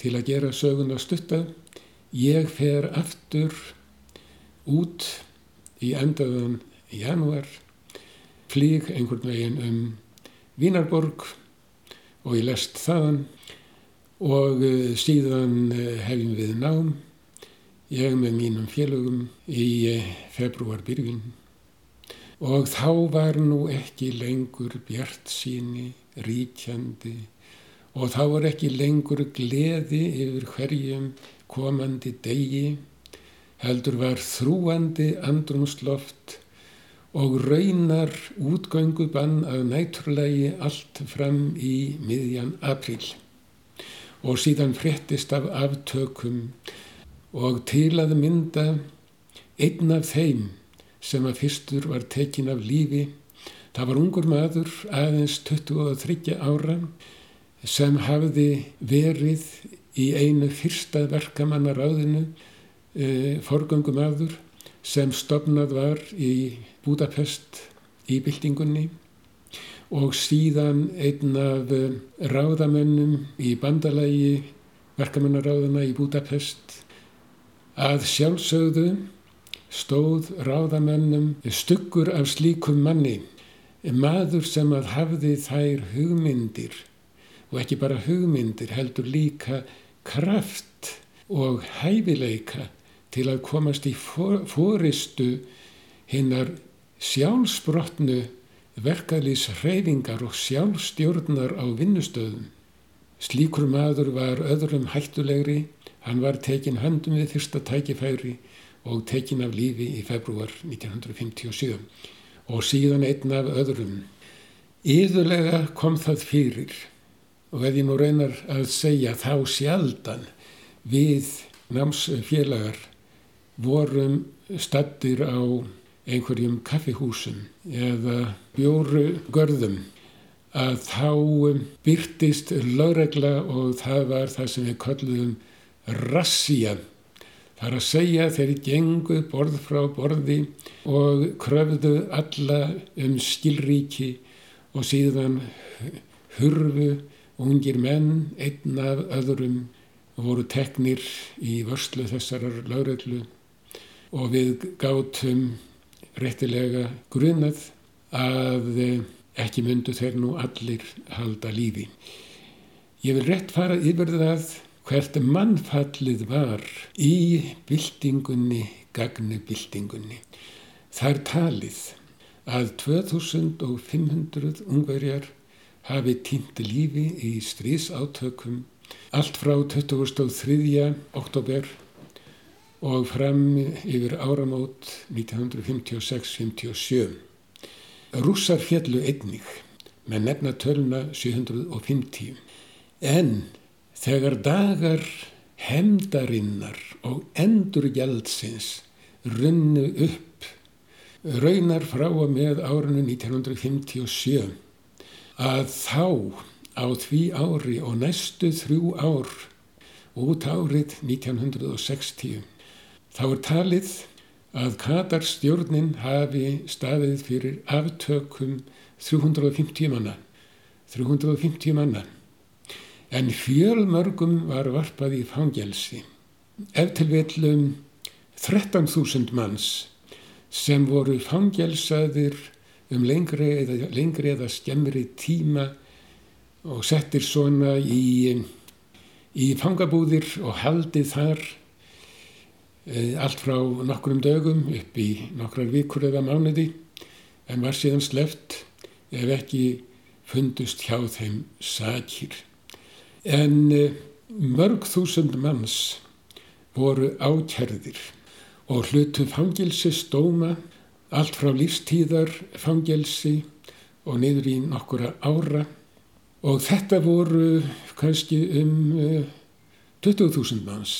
til að gera sögun á stutta. Ég fer aftur út í endaðan januar, flíg einhvern veginn um Vínarborg og ég lest þaðan og eh, síðan eh, hefjum við nám, ég með mínum félögum í eh, februarbyrjun og þá var nú ekki lengur bjart síni, ríkjandi og þá var ekki lengur gleði yfir hverjum komandi degi, heldur var þrúandi andrumsloft og raunar útgöngubann af næturlegi allt fram í miðjan april og síðan fréttist af aftökum og til að mynda einn af þeim sem að fyrstur var tekin af lífi það var ungur maður aðeins 23 ára sem hafði verið í einu fyrsta verkamannaráðinu e, forgöngum aður sem stopnað var í Budapest í byltingunni og síðan einn af eh, ráðamönnum í bandalagi verkamannaráðana í Budapest. Að sjálfsögðu stóð ráðamönnum stuggur af slíkum manni maður sem að hafði þær hugmyndir og ekki bara hugmyndir heldur líka kraft og hæfileika til að komast í fóristu hinnar sjálfsbrotnu verkaðlýs hreyfingar og sjálfstjórnar á vinnustöðum. Slíkur maður var öðrum hættulegri, hann var tekin höndum við fyrsta tækifæri og tekin af lífi í februar 1957 og síðan einn af öðrum. Íðulega kom það fyrir og ef ég nú reynar að segja þá sjaldan við námsfélagar vorum stattir á einhverjum kaffihúsum eða bjóru görðum að þá um, byrtist lögregla og það var það sem við kolluðum rassía. Það er að segja þeir gengu borð frá borði og kröfðu alla um skilríki og síðan hurfu ungir menn einn af öðrum voru teknir í vörslu þessarar lögreglu og við gátum réttilega grunað að ekki myndu þeir nú allir halda lífi. Ég vil rétt fara yfir það hvert mannfallið var í byltingunni, gagnubyltingunni. Það er talið að 2500 ungverjar hafi týnt lífi í stríðsátökum allt frá 23. oktober og fram yfir áramót 1956-57. Rússar fjallu einnig með nefna töluna 750 en þegar dagar hemdarinnar og endurgjaldsins runnu upp raunar frá að með árinu 1957 að þá á því ári og næstu þrjú ár út árið 1960 Þá er talið að Katarstjórnin hafi staðið fyrir aftökum 350 manna. 350 manna. En fjölmörgum var varpað í fangelsi. Eftirvillum 13.000 manns sem voru fangelsaðir um lengri eða, lengri eða skemmri tíma og settir svona í, í fangabúðir og haldið þar Eh, allt frá nokkrum dögum upp í nokkrar vikur eða mánuði en var síðan sleft ef ekki fundust hjá þeim sakir. En eh, mörg þúsund manns voru ákjærðir og hlutu fangilsi stóma allt frá lífstíðar fangelsi og niður í nokkura ára. Og þetta voru kannski um 20.000 eh, manns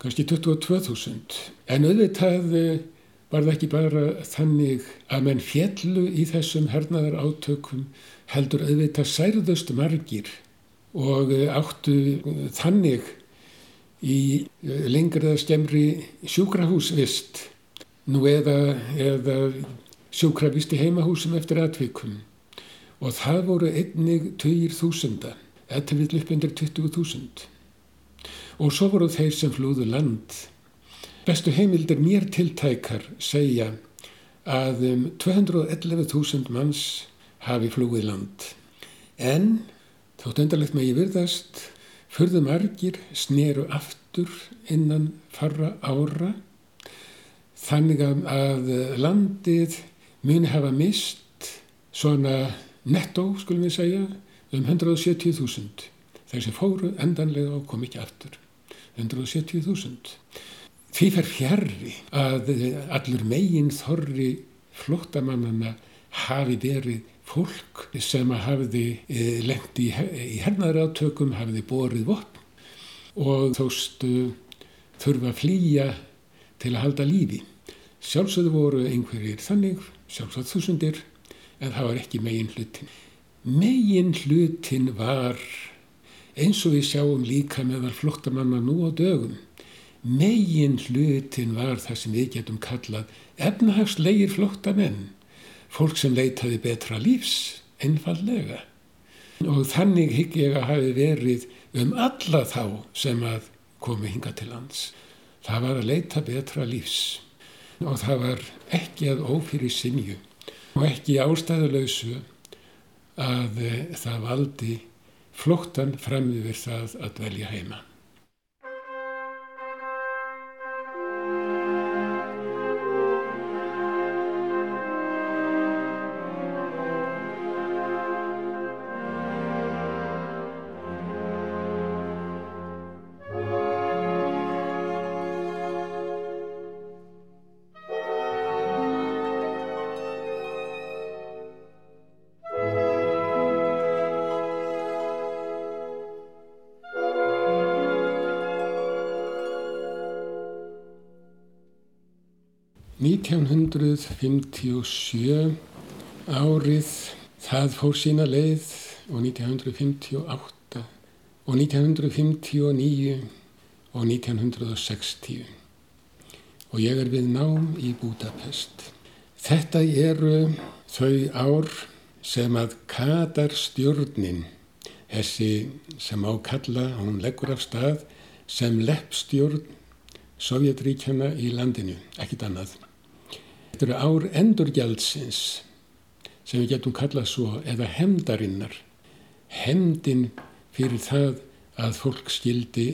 kannski 22.000 en auðvitað eh, var það ekki bara þannig að menn fjellu í þessum hernaðar átökum heldur auðvitað særðust margir og eh, áttu þannig í lengriða skemmri sjúkrahúsvist nú eða, eða sjúkrahvist í heimahúsum eftir atvikum og það voru einnig 20.000 eða til við upp undir 20.000 og svo voru þeir sem flúðu land. Bestu heimildir mér tiltækar segja að um 211.000 manns hafi flúið land. En þótt endarlegt með ég virðast, förðu margir sneru aftur innan farra ára þannig að landið muni hafa mist svona nettó, skulum við segja, um 170.000. Þeir sem fóru endanlega og kom ekki aftur. 170.000. Því fer fjärri að allur megin þorri flottamannana hafi verið fólk sem hafiði e, lengt í, í hernaðratökum, hafiði borið vopn og þóstu þurfa að flýja til að halda lífi. Sjálfsögðu voru einhverjir þannig, sjálfsögðu þúsundir, en það var ekki megin hlutin. Megin hlutin var eins og við sjáum líka meðal flottamanna nú á dögum. Megin hlutin var það sem við getum kallað efnahagslegir flottamenn, fólk sem leitaði betra lífs, einfallega. Og þannig higg ég að hafi verið um alla þá sem að komi hinga til lands. Það var að leita betra lífs og það var ekki að ófyrir sinju og ekki ástæðuleysu að eh, það valdi flóttan fram yfir það að dvelja heima. 1957 árið það fór sína leið og 1958 og 1959 og 1960 og ég er við nám í Budapest. Þetta eru þau ár sem að Katar stjórnin, þessi sem ákalla, hún leggur af stað, sem leppstjórn Sovjetríkjana í landinu, ekkit annað. Þetta eru ár endurgjaldsins sem við getum kallað svo eða hemdarinnar. Hemdin fyrir það að fólk skildi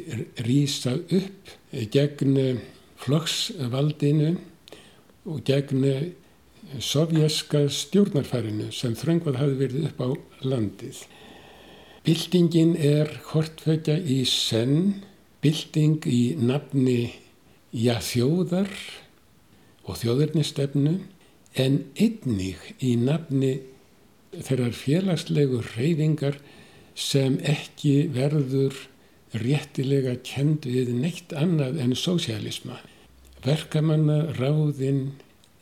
rýsa upp gegn flokksvaldinu og gegn sovjaska stjórnarfærinu sem þröngvað hafi verið upp á landið. Bildingin er hortfögja í senn, bilding í nafni jáþjóðar og þjóðurnistefnu en einnig í nafni þeirrar félagslegu reyfingar sem ekki verður réttilega kend við neitt annað en sósialisma. Verkamanna ráðinn,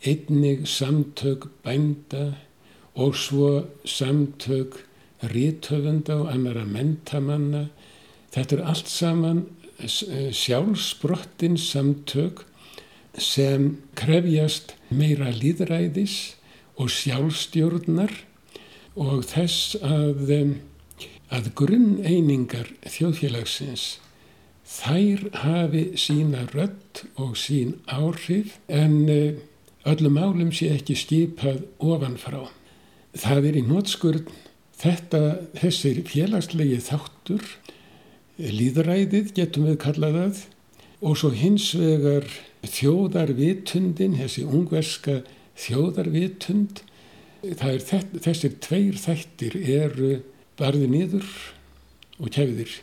einnig samtök bænda og svo samtök rítöfunda og annara mentamanna. Þetta er allt saman sjálfsbrottin samtök sem krefjast meira líðræðis og sjálfstjórnar og þess að, að grunneiningar þjóðfélagsins þær hafi sína rött og sín áhrif en eh, öllum álum sé ekki skipað ofanfrá. Það er í nótskurð þetta, þessir félagslegi þáttur, líðræðið getum við kallað og svo hins vegar þjóðarvitundin, þessi ungverska þjóðarvitund, er þess, þessir tveir þættir eru barði nýður og kæfiðir.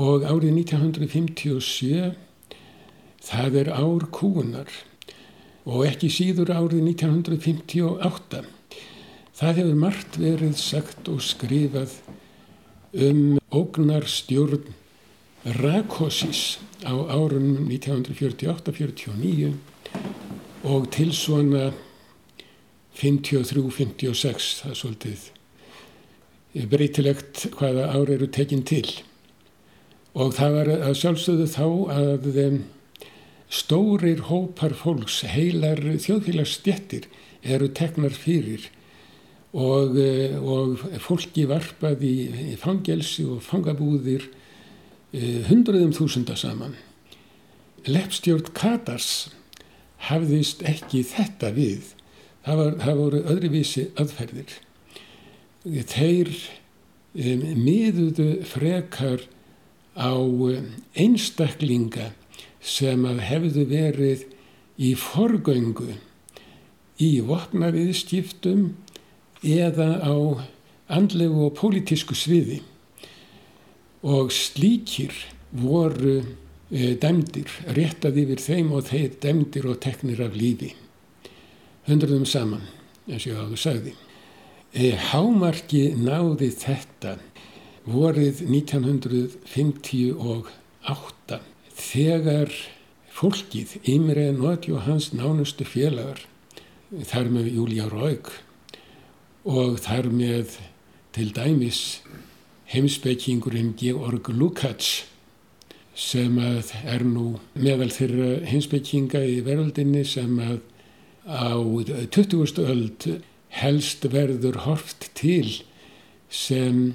Og árið 1957, það er ár kúunar og ekki síður árið 1958. Það hefur margt verið sagt og skrifað um ógnarstjórn Rakosis á árunum 1948-49 og til svona 53-56, það er svolítið breytilegt hvaða ári eru tekinn til. Og það var að sjálfsögðu þá að stórir hópar fólks, heilar þjóðfélagsstjettir eru teknar fyrir og, uh, og fólki varpað í fangelsi og fangabúðir eh, hundruðum þúsunda saman. Leppstjórn Katars hafðist ekki þetta við. Það, var, það voru öðruvísi aðferðir. Þeir um, miðuðu frekar á einstaklinga sem að hefðu verið í forgöngu í vopnaviðskiptum eða á andlegu og pólitísku sviði og slíkir voru e, dæmdir, réttað yfir þeim og þeir dæmdir og teknir af lífi. Hundruðum saman eins og ég áður sagði. E, Hámarki náði þetta vorið 1958 þegar fólkið, Imre Notjó hans nánustu félagar þar með Júlia Raug og þar með til dæmis heimsbyggingurinn Georg Lukács sem er nú meðal þeirra heimsbygginga í veröldinni sem á 20. öld helst verður horft til sem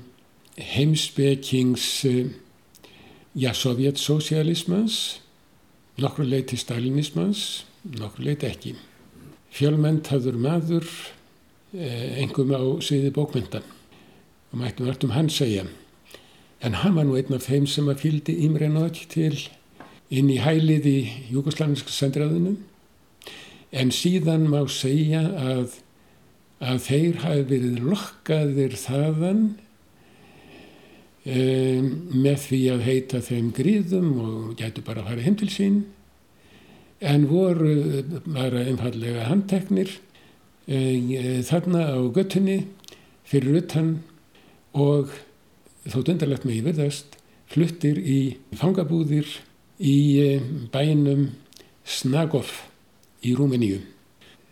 heimsbyggings ja, sovjetsocialismans nokkur leiti stalinismans nokkur leiti ekki fjölmentaður maður engum eh, á sviði bókmyndan mættum allt um hann segja. En hann var nú einn af þeim sem að fyldi Imrenók til inn í hælið í Júkoslavinska sendiræðinu en síðan má segja að, að þeir hafi verið lokkaðir þaðan um, með því að heita þeim gríðum og gætu bara að fara heim til sín. En voru bara einfallega handteknir e, þarna á göttunni fyrir utan og þótt undarlegt með yfirðast fluttir í fangabúðir í e, bænum Snagov í Rúmeníu.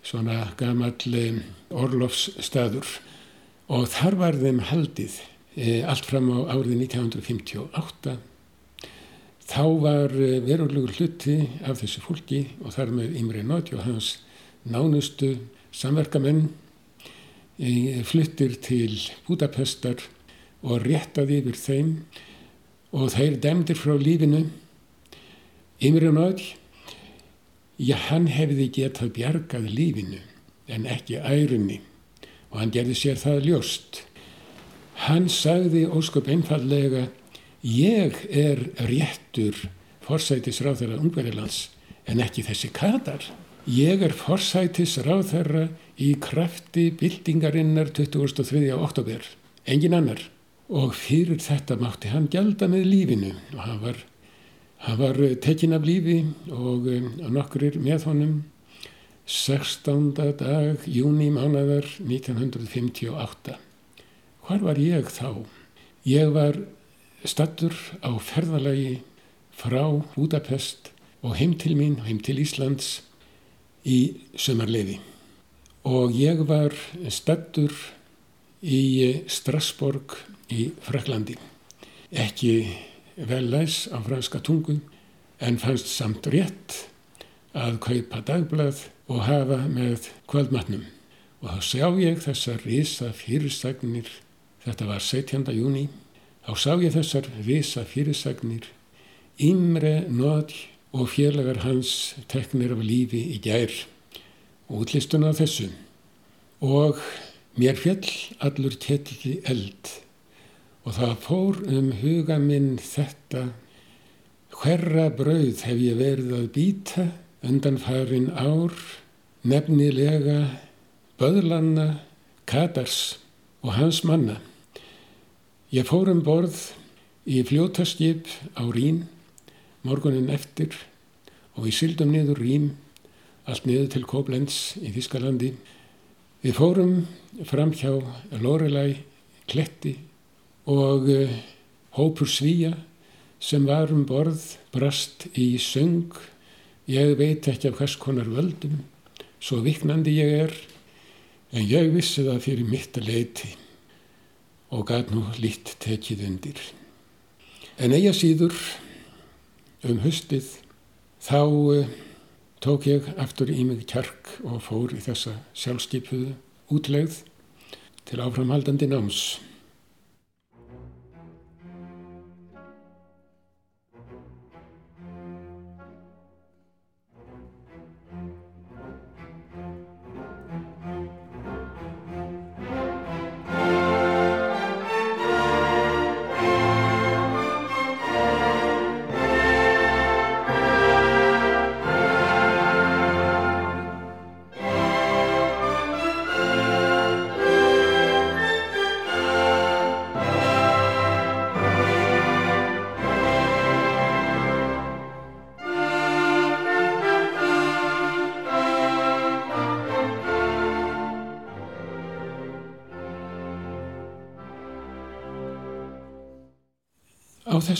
Svona gammal e, orlofsstaður. Og þar var þeim haldið e, allt fram á árið 1958 Þá var eh, verulegur hluti af þessu fólki og þar með Imre Nóti og hans nánustu samverkamenn fluttir til Budapestar og réttaði yfir þeim og þeir demdir frá lífinu. Imre Nóti, já hann hefði getað bjargað lífinu en ekki ærunni og hann gerði sér það ljóst. Hann sagði ósköp einfallega ég er réttur forsætisráðherra Ungverilands en ekki þessi Katar. Ég er forsætisráðherra í krafti bildingarinnar 23. oktober, engin annar. Og fyrir þetta mátti hann gjalda með lífinu og hann var, hann var tekin af lífi og um, nokkur með honum 16. dag júni mánadar 1958. Hvar var ég þá? Ég var stattur á ferðalagi frá Budapest og heim til mín, heim til Íslands í sömarleifi. Og ég var stattur í Strasborg í Fraklandi. Ekki vel læs á franska tungu en fannst samt rétt að kaupa dagblað og hafa með kvöldmatnum. Og þá sjá ég þessar risa fyrirsagnir, þetta var 17. júni Þá sá ég þessar visa fyrirsagnir, Imre Nóð og félagar hans teknir af lífi í gær og útlistuna af þessu. Og mér fjall allur kettiði eld og það fór um huga minn þetta hverra brauð hef ég verið að býta undan farin ár, nefnilega Böðlanna, Katars og hans manna. Ég fór um borð í fljótaskip á Rín morgunin eftir og við syldum niður Rím allt niður til Koblenz í Þískalandi. Við fórum fram hjá Lorelei Kletti og uh, hópur svíja sem var um borð brast í söng. Ég veit ekki af hvers konar völdum, svo viknandi ég er, en ég vissi það fyrir mitt að leiti og gæt nú lít tekið undir. En eiga síður um höstið þá uh, tók ég aftur í mig kjark og fór í þessa sjálfskeipuðu útlegð til áframhaldandi náms.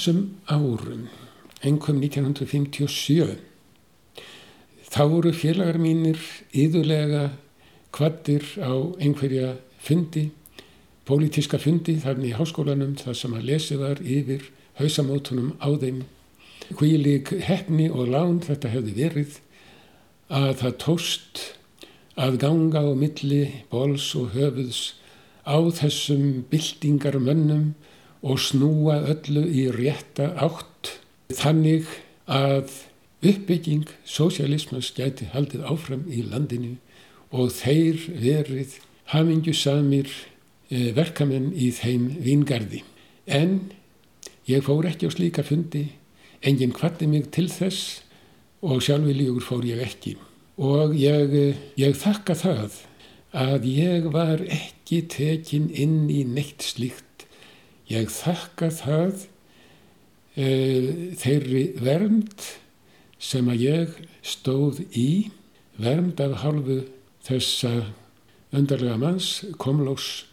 Þessum árum, engum 1957, þá voru félagar mínir yðurlega kvattir á einhverja fundi, pólitíska fundi þarna í háskólanum þar sem að lesið var yfir hausamótunum á þeim. Hvílik hefni og lán þetta hefði verið að það tóst að ganga á milli bóls og höfuðs á þessum byltingar mönnum og snúa öllu í rétta átt þannig að uppbygging sósialismas gæti haldið áfram í landinu og þeir verið hamingju samir eh, verkamenn í þeim vingarði. En ég fór ekki á slíka fundi, enginn kvatti mig til þess og sjálfurlegur fór ég ekki. Og ég, eh, ég þakka það að ég var ekki tekin inn í neitt slíkt Ég þakka það e, þeirri vernd sem að ég stóð í, vernd af halvu þessa öndarlega manns, komlós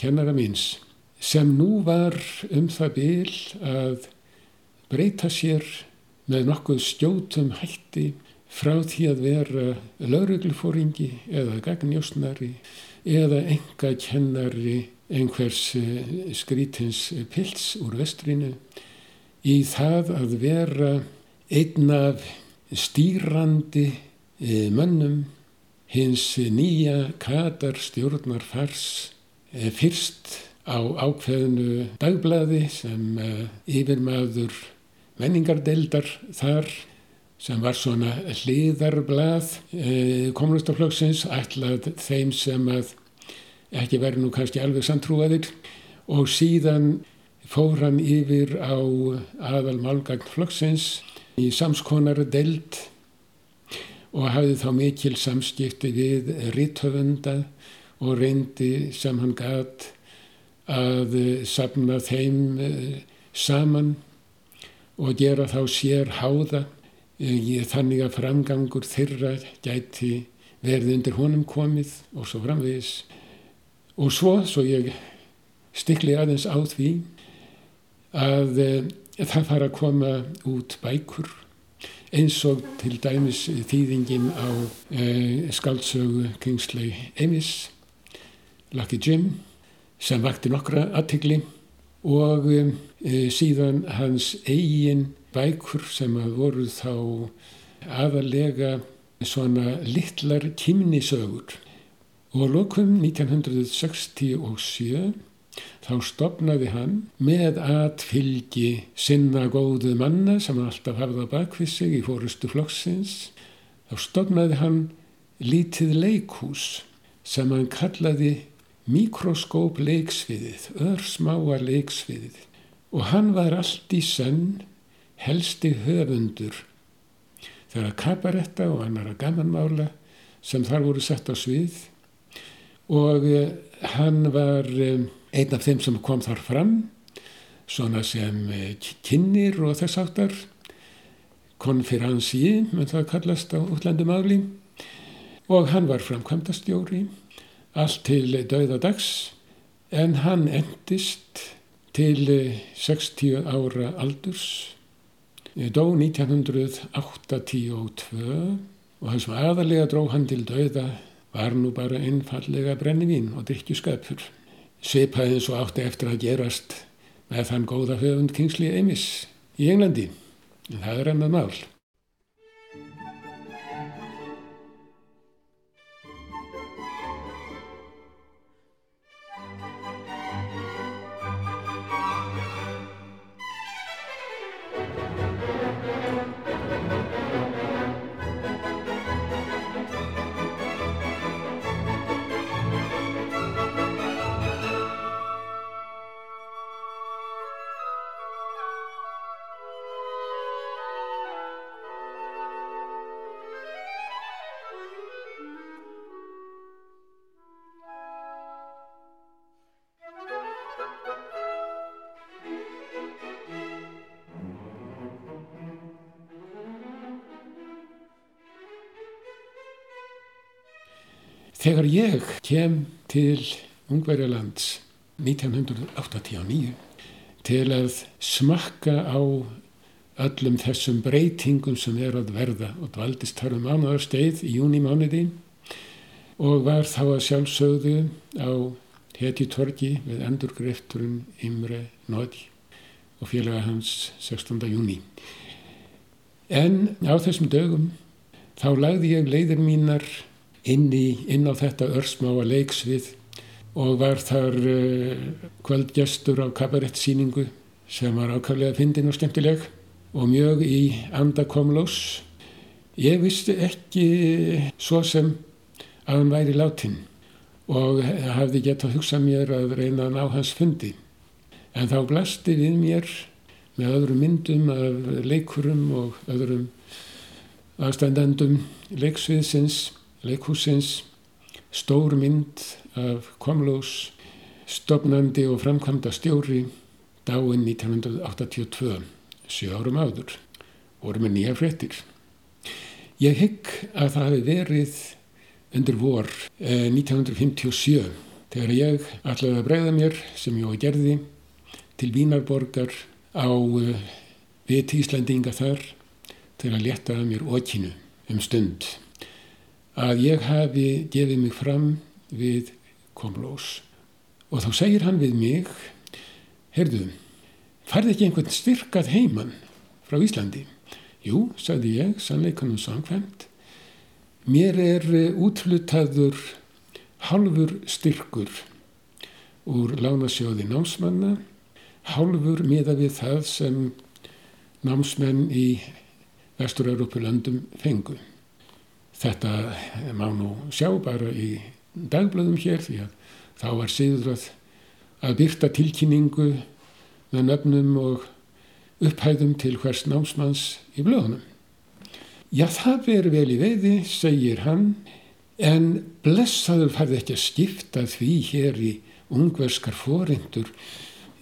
kennara míns, sem nú var um það byl að breyta sér með nokkuð stjótum hætti frá því að vera lauruglufóringi eða gagnjósnari eða enga kennari einhvers eh, skrítins pils úr vestrinu í það að vera einn af stýrandi eh, mönnum hins nýja Katar stjórnar fars eh, fyrst á ákveðinu dagblæði sem yfirmaður menningardeildar þar sem var svona hliðarblað kommunistaflöksins ætlað þeim sem að ekki verið nú kannski alveg samtrúaðir. Og síðan fór hann yfir á aðal málgagn flokksins í samskonar deild og hafði þá mikil samskipti við ritthöfunda og reyndi sem hann gæt að sapna þeim eh, saman og gera þá sér háða eh, þannig að framgangur þeirra gæti verði undir honum komið og svo framvegis Og svo, svo ég stikli aðeins á því að e, það fara að koma út bækur eins og til dæmis þýðingin á e, skaldsögu Kingsley Amis, Lucky Jim, sem vakti nokkra aðtikli og e, síðan hans eigin bækur sem að voru þá aðalega svona littlar kymnisögur og lokum 1967 þá stopnaði hann með atfylgi sinna góðu manna sem hann alltaf hafði á bakvið sig í fórustu flokksins. Þá stopnaði hann lítið leikhús sem hann kallaði mikroskóp leiksviðið, örsmáa leiksviðið. Og hann var allt í senn helsti höfundur þegar kabaretta og annara gamanmála sem þar voru sett á svið og eh, hann var eh, einn af þeim sem kom þar fram svona sem eh, kynir og þess áttar konferansi, menn það kallast á útlandumáli og hann var framkvæmdastjóri. Allt til dauðadags en hann endist til 60 ára aldurs. Dó 1982 og hans aðalega dró hann til dauða var nú bara einfallega brennivín og drikkjuskapur. Svipaði eins og átti eftir að gerast með þann góða höfund Kingsley Amis í Englandi. En það er ennað mál. Ég kem til Ungverjalands 1989 til að smakka á öllum þessum breytingum sem er að verða og dvaldist þar um mánuðarsteið í júni mánuði og var þá að sjálfsögðu á heti torgi við endurgrefturinn Imre Nóði og félaga hans 16. júni. En á þessum dögum þá lagði ég leiðir mínar inn, í, inn á þetta örsmáa leiksvið og var þar uh, kvöldgestur á kabarettsýningu sem var ákvæmlega fyndin og skemmtileg og mjög í andakomlós. Ég visti ekki svo sem að hann væri látin og hafði gett að hugsa mér að reyna að ná hans fundi. En þá blasti við mér með öðrum myndum af leikurum og öðrum aðstændandum leiksviðsins, leikhúsins, stór mynd af Komlós, stopnandi og framkvæmda stjóri, dáinn 1982, sjö árum áður, voru með nýja frettir. Ég hygg að það hefði verið undir vor eh, 1957 þegar ég ætlaði að bregða mér sem ég gerði til Vínarborgar á uh, viti Íslandinga þar til að leta að mér okinu um stund að ég hafi gefið mig fram við Komlós og þá segir hann við mig heyrðu, farði ekki einhvern styrkað heimann frá Íslandi? Jú, sagði ég, sannleikanum samkvæmt mér er útlutaður halfur styrkur úr lánasjóði námsmanna hálfur miða við það sem námsmenn í Vestur-Európulöndum fengu. Þetta má nú sjá bara í dagblöðum hér því að þá var síður að byrta tilkynningu með nöfnum og upphæðum til hvers námsmanns í blöðunum. Já, það veri vel í veiði, segir hann, en blessaður farði ekki að skipta því hér í ungverskar fórindur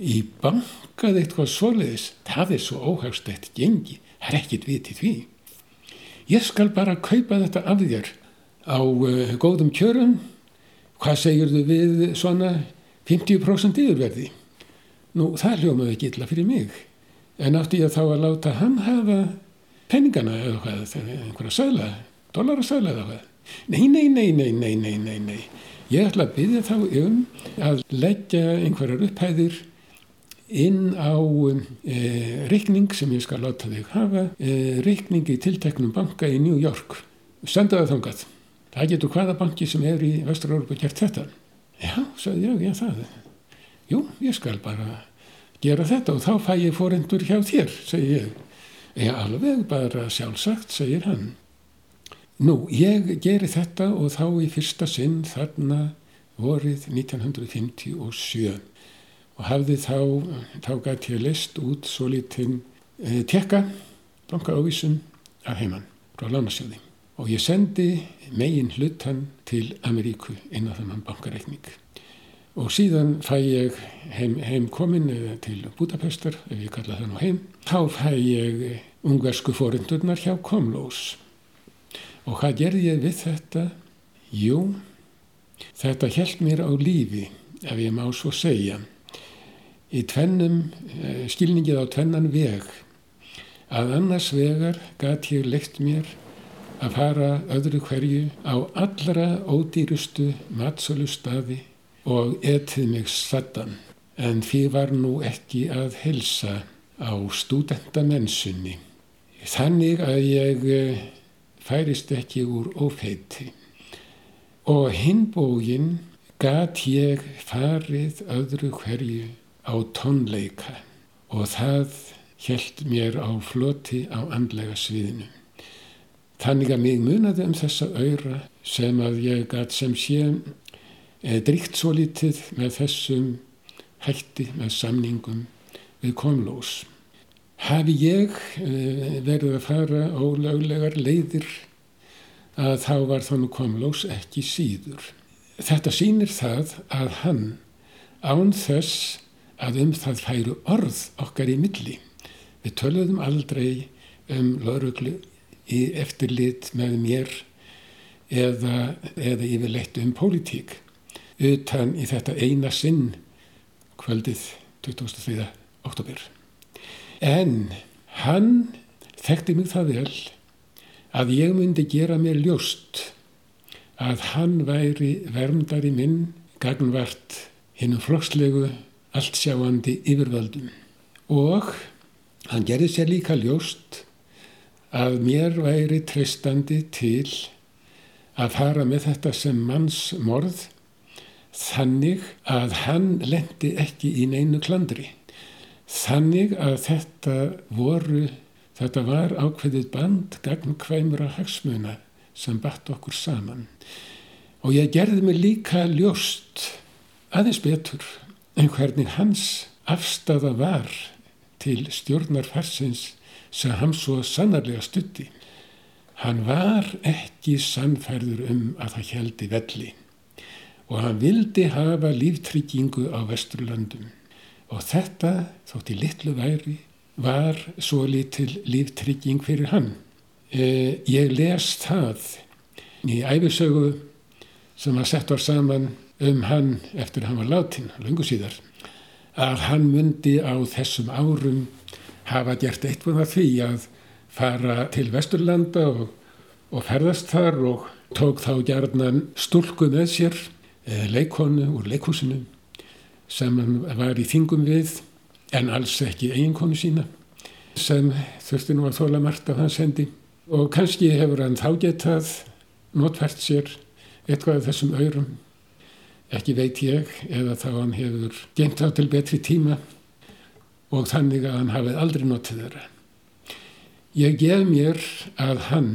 í bankað eitthvað svoleiðis, það er svo óhagstætt gengi, það er ekkit vitið því. Ég skal bara kaupa þetta af þér á uh, góðum kjörum, hvað segir þau við svona 50% yfirverði? Nú, það hljómaði ekki illa fyrir mig, en átti ég þá að láta hann hafa penningana eða hvað, einhverja sæla, dollarsæla eða hvað. Nei, nei, nei, nei, nei, nei, nei, nei. Ég ætla að byggja þá um að leggja einhverjar upphæðir inn á e, reikning sem ég skal láta þig hafa, e, reikning í tilteknum banka í New York. Senda það þangað. Það getur hvaða banki sem er í Vestur-Európa gert þetta. Já, sagði ég, já það. Jú, ég skal bara gera þetta og þá fæ ég fórendur hjá þér, segi ég. Já, alveg bara sjálfsagt, segir hann. Nú, ég geri þetta og þá í fyrsta sinn þarna vorið 1957 og hafði þá, þá gæti ég list út svo lítinn e, tekka, banka ávísun af heimann frá lánasjóði. Og ég sendi megin hlutan til Ameríku inn á þannan bankareikning. Og síðan fæ ég heim, heim komin til Budapestar, ef ég kalla það nú heim, þá fæ ég ungversku fórindurnar hjá Komlós. Og hvað gerði ég við þetta? Jú, þetta held mér á lífi, ef ég má svo segja í tvennum, eh, skilningið á tvennan veg. Að annars vegar gæti ég leikt mér að fara öðru hverju á allra ódýrustu matsölu staði og etið mig sattan en því var nú ekki að helsa á stúdentamensunni þannig að ég eh, færist ekki úr ofeiti og hinbógin gæti ég farið öðru hverju á tónleika og það held mér á floti á andlega sviðinu. Þannig að mig munaði um þessa öyra sem að ég gæt sem sé e, dríkt svo litið með þessum hætti með samningum við komlós. Hafi ég e, verið að fara ólöglegar leiðir að þá var þannig komlós ekki síður. Þetta sýnir það að hann án þess að um það færu orð okkar í milli. Við töluðum aldrei um lauruglu í eftirlit með mér eða, eða yfirleitt um pólitík utan í þetta eina sinn kvöldið 2003. oktober. En hann þekkti mig það vel að ég myndi gera mér ljóst að hann væri verndari minn gagnvart hinnum flokkslegu alltsjáandi yfirvöldum og hann gerði sér líka ljóst að mér væri treystandi til að fara með þetta sem manns morð þannig að hann lendi ekki í neinu klandri. Þannig að þetta voru, þetta var ákveðið band gagn hvaimra hagsmuna sem batt okkur saman. Og ég gerði mig líka ljóst aðeins betur en hvernig hans afstafa var til stjórnarfarsins sem hann svo sannarlega stutti. Hann var ekki sannfærður um að það heldi velli og hann vildi hafa líftryggingu á Vesturlandum og þetta, þótt í litlu væri, var svo litil líftrygging fyrir hann. Eh, ég les það í æfisögu sem var sett var saman um hann eftir að hann var látin, lungu síðar, að hann myndi á þessum árum hafa gert eitthvað af því að fara til Vesturlanda og, og ferðast þar og tók þá gerðnan stúlku með sér, leikonu úr leikhúsinu sem hann var í þingum við en alls ekki eiginkonu sína sem þurfti nú að þóla margt af hans hendi. Og kannski hefur hann þá getað notfært sér eitthvað af þessum aurum ekki veit ég eða þá hann hefur gengt á til betri tíma og þannig að hann hafið aldrei notið þeirra. Ég gef mér að hann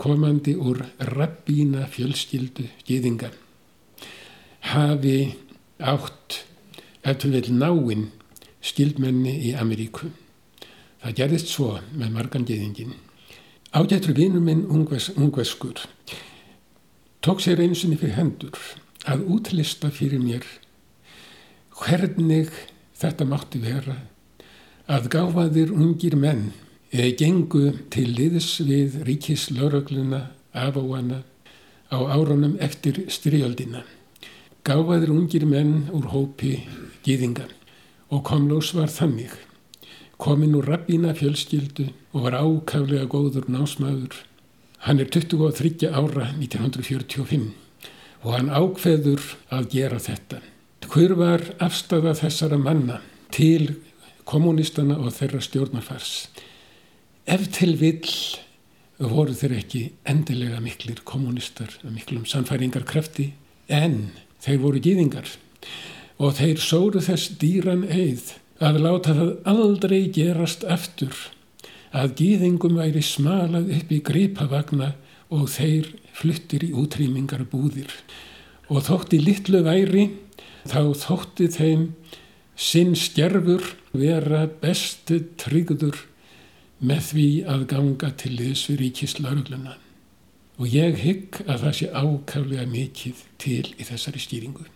komandi úr rabbína fjölskyldu gýðinga hafi átt eftir vel náinn skildmenni í Ameríku. Það gerðist svo með margan gýðingin. Ágættur vinur minn ungves, ungveskur tók sér einsinni fyrir hendur að útlista fyrir mér hvernig þetta mátti vera að gáfaðir ungir menn eða gengu til liðs við ríkis laurögluna afáana á árunum eftir styrjöldina. Gáfaðir ungir menn úr hópi gýðinga og komlós var þannig. Komin úr rabbína fjölskyldu og var ákaflega góður násmaður. Hann er 23 ára 1945 og hann ákveður að gera þetta. Hver var afstafa þessara manna til kommunistana og þeirra stjórnarfars? Ef til vill voru þeir ekki endilega miklir kommunistar miklum samfæringarkrafti en þeir voru gýðingar og þeir sóru þess dýran eið að láta það aldrei gerast aftur að gýðingum væri smalað upp í gripavagna og þeir fluttir í útrýmingar búðir og þótti litlu væri þá þótti þeim sinn skerfur vera bestu tryggður með því að ganga til þess við ríkislaugluna og ég hygg að það sé ákaflega mikið til í þessari stýringu.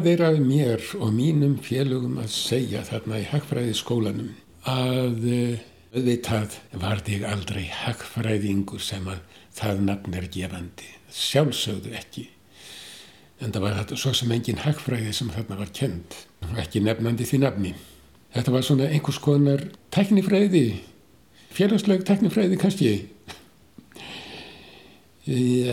Það er að mér og mínum félögum að segja þarna í hagfræði skólanum að auðvitað var þig aldrei hagfræðingur sem að það nafn er gefandi. Sjálfsögðu ekki. En það var þetta svo sem engin hagfræði sem þarna var kend og ekki nefnandi því nafni. Þetta var svona einhvers konar teknifræði, félagsleg teknifræði kannski.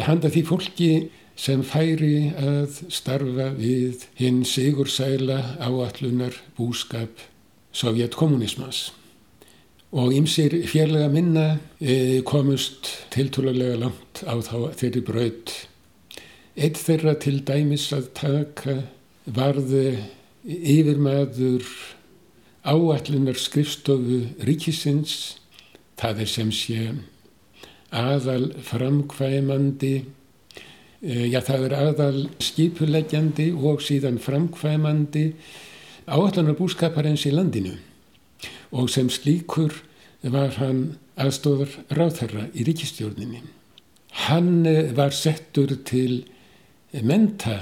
Handa því fólki sem færi að starfa við hinn sigursæla áallunar búskap sovjetkommunismas. Og ymsir fjarlæga minna e, komust tiltúrlega langt á þá þeirri braut. Eitt þeirra til dæmis að taka varði yfirmaður áallunar skrifstofu ríkisins, það er sem sé aðal framkvæmandi, já það er aðal skipuleggjandi og síðan framkvæmandi áallunar búskaparins í landinu og sem slíkur var hann aðstóðar ráðherra í ríkistjórninni. Hann e, var settur til menta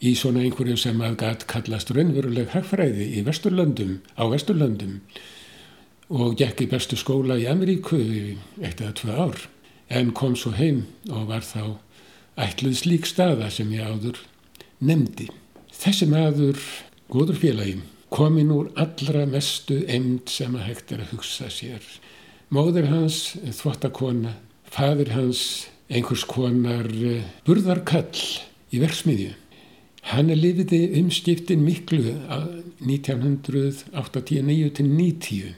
í svona einhverju sem að gæt kallast raunveruleg hagfræði í Vesturlöndum, á Vesturlöndum og gekk í bestu skóla í Ameríku eitt eða tvö ár en kom svo heim og var þá ætluð slík staða sem ég áður nefndi. Þessi maður, góður félagi, komin úr allra mestu emnd sem að hægt er að hugsa sér. Móður hans, þvottakona, fadur hans, einhvers konar eh, burðarkall í verksmiðju Hann lifiði umskiptin miklu 1989-90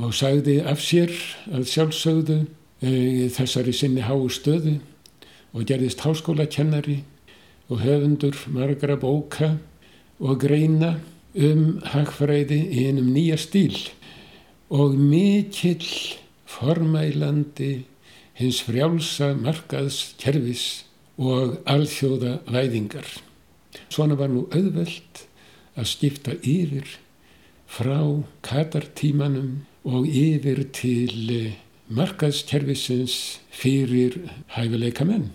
og sagði af sér að sjálfsögðu e, þessari sinni háu stöðu og gerðist háskólakennari og höfundur margra bóka og greina um hagfræði í einum nýja stíl og mikill formælandi hins frjálsa markaðs kervis og alþjóða væðingar. Svona var nú auðvelt að skipta yfir frá katartímanum og yfir til markaðskerfisins fyrir hæfileika menn.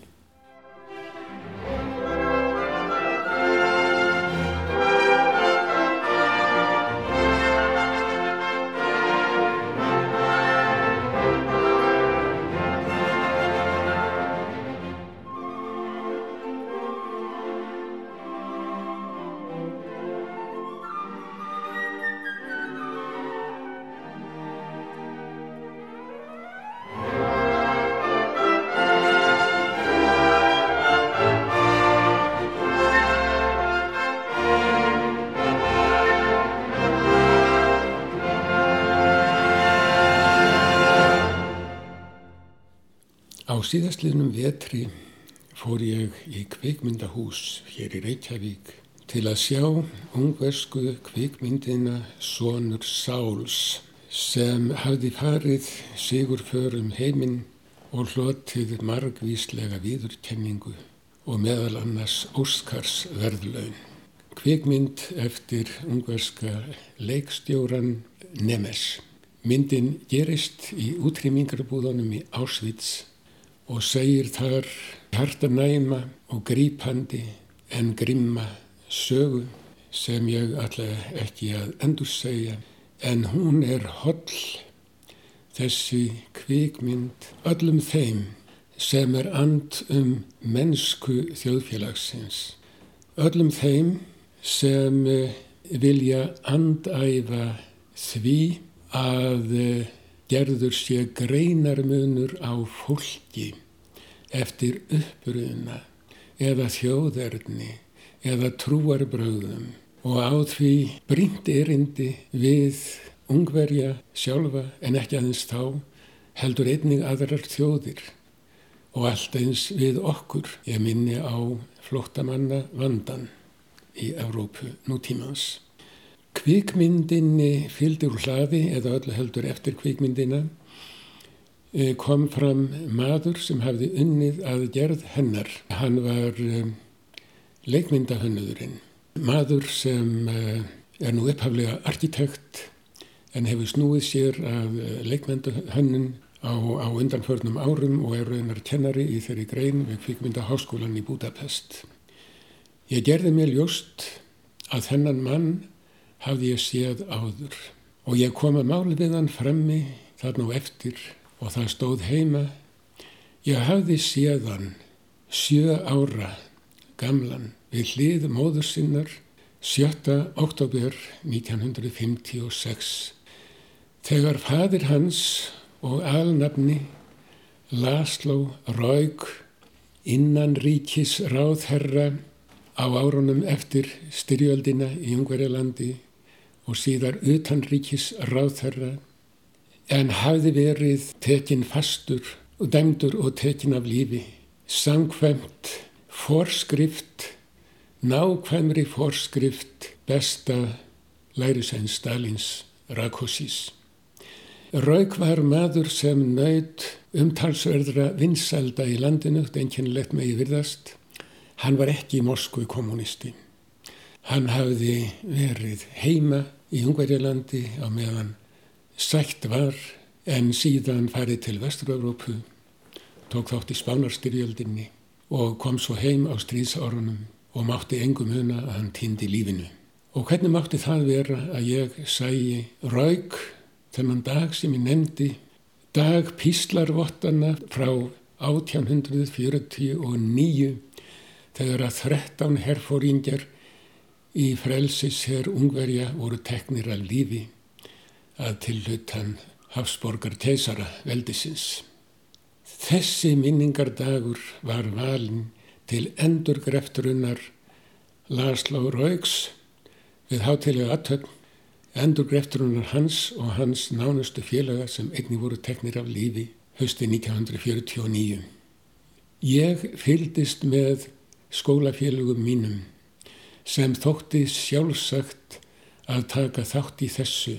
Síðastliðnum vetri fór ég í kvikmyndahús hér í Reykjavík til að sjá ungversku kvikmyndina Sónur Sáls sem hafði farið sigur förum heiminn og hlotið margvíslega viðurkenningu og meðal annars Óskars verðlaun. Kvikmynd eftir ungverska leikstjóran Nemes. Myndin gerist í útrýmingarbúðunum í Auschwitz og segir þar hartanæma og grípandi en grimma sögu sem ég alltaf ekki að endur segja en hún er holl. Þessi kvikmynd öllum þeim sem er and um mennsku þjóðfélagsins. Öllum þeim sem eh, vilja andæfa því að eh, gerður sé greinarmunur á fólki eftir uppruna eða þjóðerni eða trúarbröðum og á því brínt erindi við ungverja sjálfa en ekki aðeins þá heldur einnig aðrar þjóðir og allt eins við okkur ég minni á flóttamanna vandan í Evrópu nútímans. Kvikmyndinni fylgdi úr hlaði eða öllu heldur eftir kvikmyndina eh, kom fram maður sem hafði unnið að gerð hennar. Hann var um, leikmyndahönnöðurinn. Maður sem uh, er nú upphaflega arkitekt en hefur snúið sér að leikmyndahönnun á, á undanförnum árum og er raunar kennari í þeirri grein við kvikmyndaháskólan í Budapest. Ég gerði mér ljóst að þennan mann hafði ég séð áður og ég kom að máli við hann frammi þarna og eftir og það stóð heima. Ég hafði séð hann sjö ára gamlan við hlið móður sinnar 7. oktober 1956 þegar fadir hans og alnafni Laslo Raug innan ríkis ráðherra á árunum eftir styrjöldina í Ungverjalandi og síðar utanríkis ráðherra en hafði verið tekin fastur og dæmdur og tekin af lífi sangkvæmt forskrift nákvæmri forskrift besta lærisenn Stalins Rakossis. Rauk var maður sem naut umtalsverðra vinsalda í landinu, einkennilegt megi virðast. Hann var ekki Moskvi kommunisti. Hann hafði verið heima í Ungverjalandi á meðan sætt var en síðan farið til Vestur-Európu, tók þátt í Spánarstyrjöldinni og kom svo heim á stríðsárunum og mátti engum huna að hann týndi lífinu. Og hvernig mátti það vera að ég sæi raug þennan dag sem ég nefndi, dag píslarvottana frá 1849 þegar að 13 herfóringjar í frelsis herr Ungverja voru teknir að lífi að tilhutan Hafsborgar keisara veldisins. Þessi minningardagur var valin til endurgrefturinnar Laslo Rauks við hátilega aðtögn endurgrefturinnar hans og hans nánustu félaga sem einni voru teknir af lífi hösti 1949. Ég fyldist með skólafélagum mínum sem þótti sjálfsagt að taka þátt í þessu.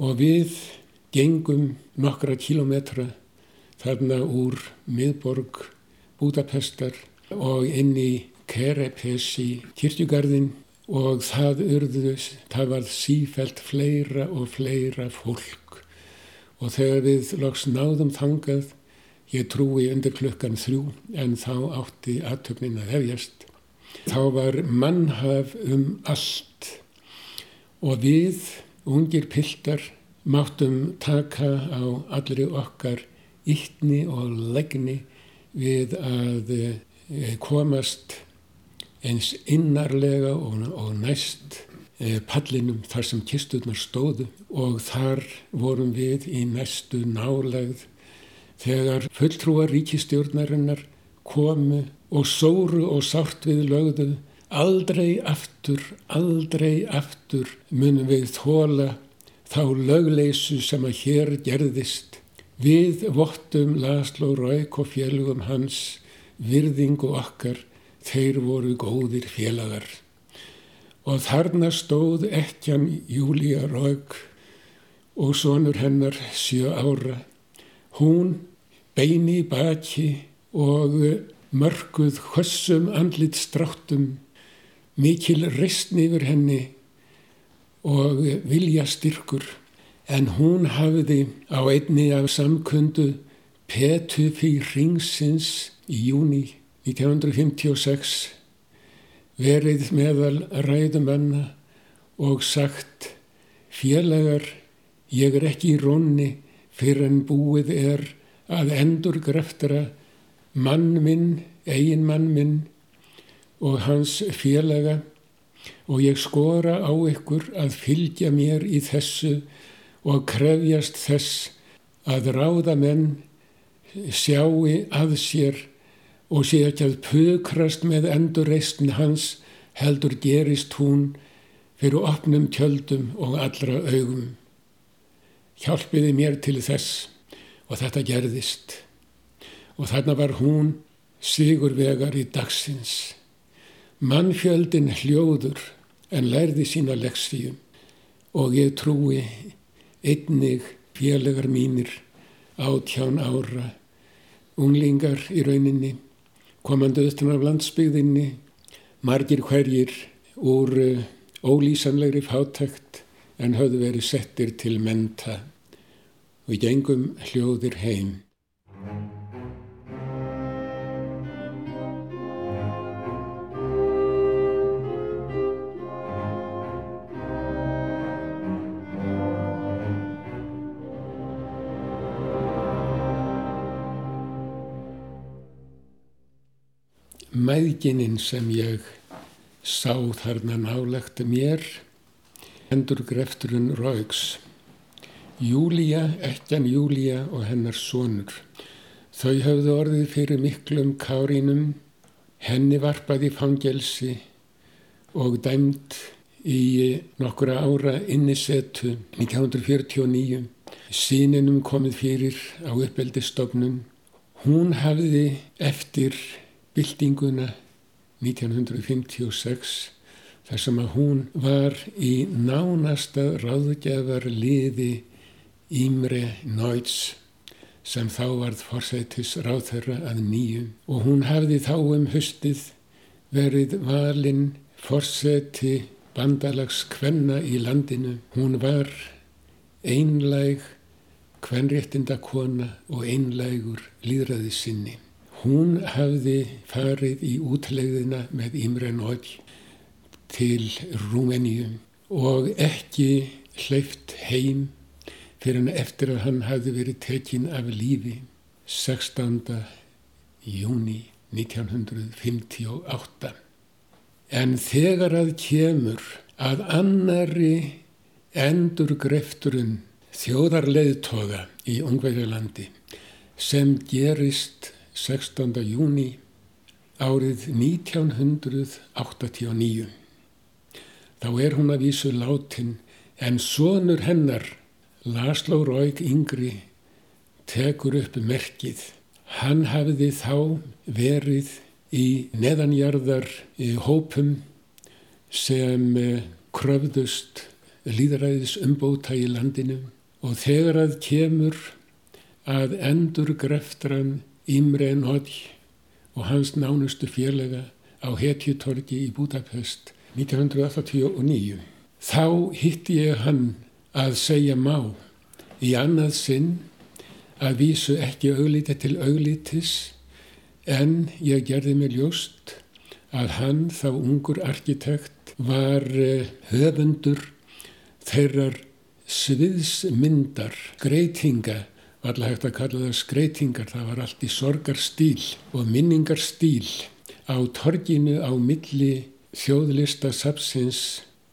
Og við gengum nokkra kilometra þarna úr miðborg Budapestar og inn í Kerepesi kirkjugarðin og það urðu, það var sífælt fleira og fleira fólk. Og þegar við loks náðum þangað, ég trúi undir klukkan þrjú en þá átti aðtöknin að hefjast, þá var mannhaf um allt og við, ungir piltar, máttum taka á allri okkar ytni og legni við að eh, komast eins innarlega og, og næst e, pallinum þar sem kisturnar stóðu. Og þar vorum við í næstu nálegð þegar fulltrúar ríkistjórnarinnar komu og sóru og sárt við lögðu aldrei aftur, aldrei aftur munum við þóla þá lögleysu sem að hér gerðist. Við vottum Laslo Rauk og fjölugum hans virðingu okkar þeir voru góðir félagar. Og þarna stóð ekkjan Júlia Raug og sonur hennar sjö ára. Hún beini baki og mörguð hössum andlit stráttum, mikil ristni yfir henni og vilja styrkur. En hún hafiði á einni af samkundu Petu fyrir ringsins í júni 1956 verið meðal ræðumanna og sagt félagar ég er ekki í rónni fyrir en búið er að endur greftara mann minn, eigin mann minn og hans félaga og ég skora á ykkur að fylgja mér í þessu og krefjast þess að ráða menn sjáu að sér og sé ekki að pukrast með endurreistn hans heldur gerist hún fyrir opnum tjöldum og allra augum. Hjálpiði mér til þess og þetta gerðist og þarna var hún sigurvegar í dagsins. Mannfjöldin hljóður en lærði sína leksíum og ég trúi einnig félagar mínir átján ára, unglingar í rauninni komandi austan af landsbyggðinni, margir hverjir úr uh, ólýsanlegri fátækt en hafðu verið settir til menta og gengum hljóðir heim. Mæðgininn sem ég sá þarna nálegt mér, endur grefturinn Raugs. Júlia, ekkan Júlia og hennar sonur. Þau hafðu orðið fyrir miklum kárínum, henni varpaði fangelsi og dæmt í nokkura ára innisetu 1949. Síninum komið fyrir á uppeldistofnun. Hún hafði eftir byltinguna 1956 þar sem að hún var í nánasta ráðgjafar liði Ímre Náits sem þá varð forsætis ráðherra að nýju og hún hafði þá um höstið verið valinn forsæti bandalags kvenna í landinu. Hún var einlæg kvenréttinda kona og einlægur líðræði sinni. Hún hafði farið í útlegðina með Imre Nótt til Rúmeníu og ekki hleyft heim fyrir hann eftir að hann hafði verið tekinn af lífi 16. júni 1958. En þegar að kemur að annari endur grefturinn þjóðarleðtoga í Ungverjalandi sem gerist 16. júni árið 1989. Þá er hún að vísu látin en sonur hennar, Laslo Raug Yngri, tekur upp merkið. Hann hafiði þá verið í neðanjarðar í hópum sem eh, kröfðust líðræðis umbóta í landinu og þegar að kemur að endur greftran Imre Nótt og hans nánustu félaga á Hetjutorgi í Budapest 1989. Þá hitti ég hann að segja má í annað sinn að vísu ekki auglíti til auglítis en ég gerði mig ljóst að hann þá ungur arkitekt var eh, höfundur þeirrar sviðsmyndar, greitinga var alltaf hægt að kalla það skreitingar, það var allt í sorgarstíl og minningarstíl á torginu á milli þjóðlistasapsins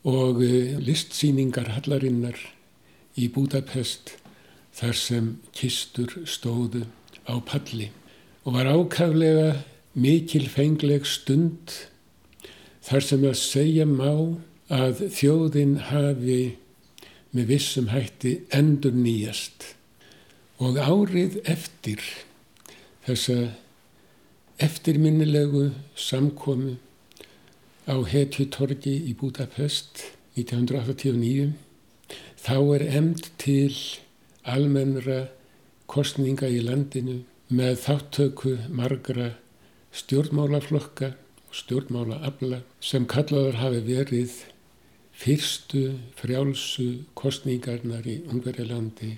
og eh, listsýningar hallarinnar í Budapest þar sem kistur stóðu á palli. Og var ákaflega mikil fengleg stund þar sem að segja má að þjóðin hafi með vissum hætti endur nýjast og árið eftir þessa eftirminnilegu samkomi á Hetjutorgi í Budapest 1989 þá er emd til almennra kostninga í landinu með þáttöku margra stjórnmálaflokka og stjórnmálaabla sem kallaður hafi verið fyrstu frjálsu kostningarnar í Ungverjalandi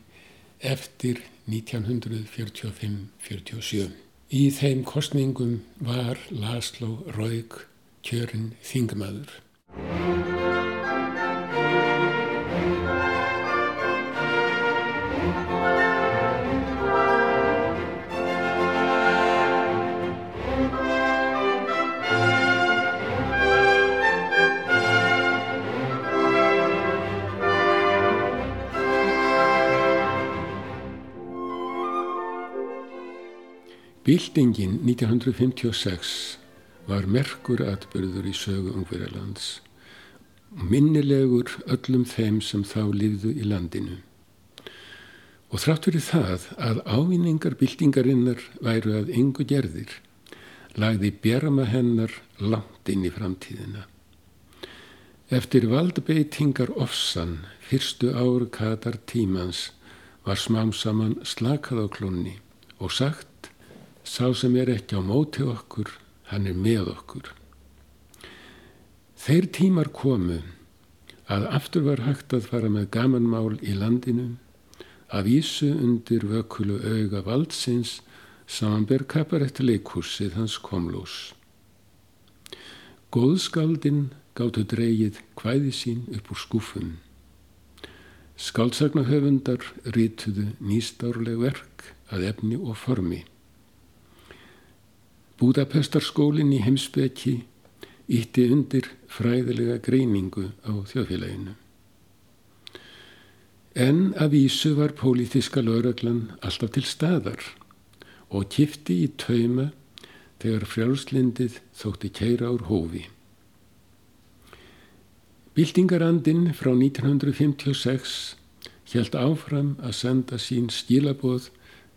eftir 1945-47. Í þeim kostningum var Laslo Raug kjörinn þingmaður. Bildingin 1956 var merkur atbyrður í sögu Ungverjalands minnilegur öllum þeim sem þá lifðu í landinu. Og þrátt fyrir það að ávinningar bildingarinnar væru að yngu gerðir, lagði bjerma hennar langt inn í framtíðina. Eftir valdbeitingar ofsan fyrstu ár katar tímans var smám saman slakað á klunni og sagt Sá sem er ekki á móti okkur, hann er með okkur. Þeir tímar komu að aftur var hægt að fara með gamanmál í landinu, að vísu undir vökulu auga valdsins samanber kaparett leikursið hans komlós. Góðskaldinn gáttu dreyið hvæði sín upp úr skúfum. Skálsagnahöfundar rítuðu nýstárleg verk að efni og formi. Búdapestarskólinn í heimsbeki ítti undir fræðilega greiningu á þjóðfélaginu. En að vísu var pólitiska lauraglan alltaf til staðar og kifti í tauma þegar frjálslindið þótti kæra ár hófi. Bildingarandin frá 1956 hjælt áfram að senda sín skilaboð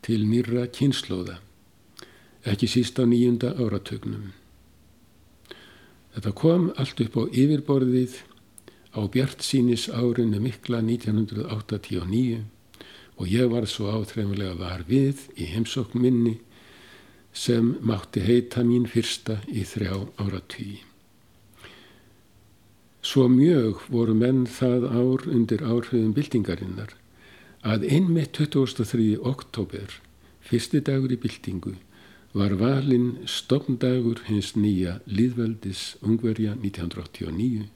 til nýra kynnslóða ekki síst á nýjunda áratögnum. Þetta kom allt upp á yfirborðið á Bjart sínis árinu mikla 1989 og ég var svo áþreifulega var við í heimsókn minni sem mátti heita mín fyrsta í þrjá áratví. Svo mjög voru menn það ár undir áhrifum byltingarinnar að einmitt 23. oktober, fyrsti dagur í byltingu, var valinn stopndagur hins nýja líðveldis ungverja 1989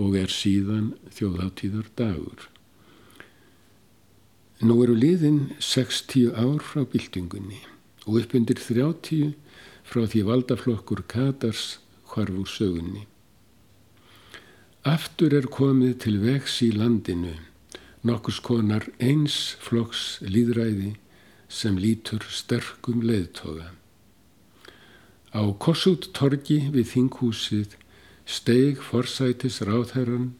og er síðan þjóðháttíðar dagur. Nú eru liðin 60 ár frá byltingunni og upp undir 30 frá því valdaflokkur Katars hvarf úr sögunni. Aftur er komið til vegs í landinu nokkus konar eins flokks líðræði sem lítur sterkum leiðtoga. Á Kossút torgi við þinghúsið steig forsætis ráðherran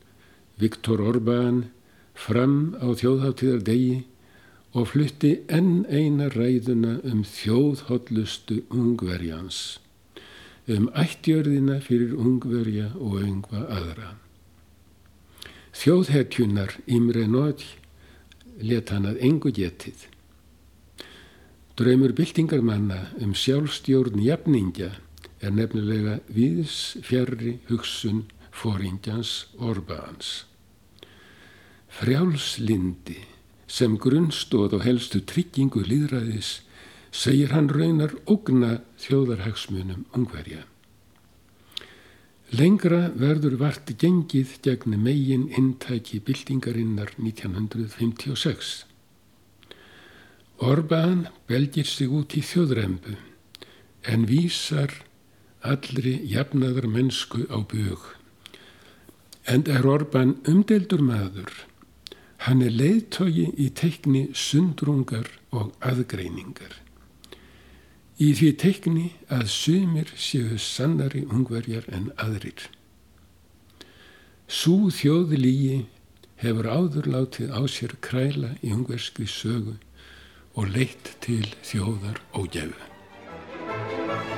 Viktor Orbán fram á þjóðháttíðar degi og flutti enn eina ræðuna um þjóðhóllustu ungverjans, um ættjörðina fyrir ungverja og yngva aðra. Þjóðhetjunar Imre Nóð let hann að engu getið. Draumur byltingarmanna um sjálfstjórn jafningja er nefnilega viðs fjärri hugsun fóringjans Orbáns. Frjálslindi sem grunnstóð og helstu tryggingu líðræðis segir hann raunar ógna þjóðarhagsmunum ungverja. Lengra verður vart gengið gegn megin intæki byltingarinnar 1956. Orbán belgir sig út í þjóðrembu en vísar allri jafnaðar mennsku á bög. En er Orbán umdeldur maður Hann er leiðtogi í teikni sundrungar og aðgreiningar. Í því teikni að sumir séu sannari ungverjar en aðrir. Sú þjóðlígi hefur áðurlátið á sér kræla í ungverski sögu og leitt til þjóðar og gefið.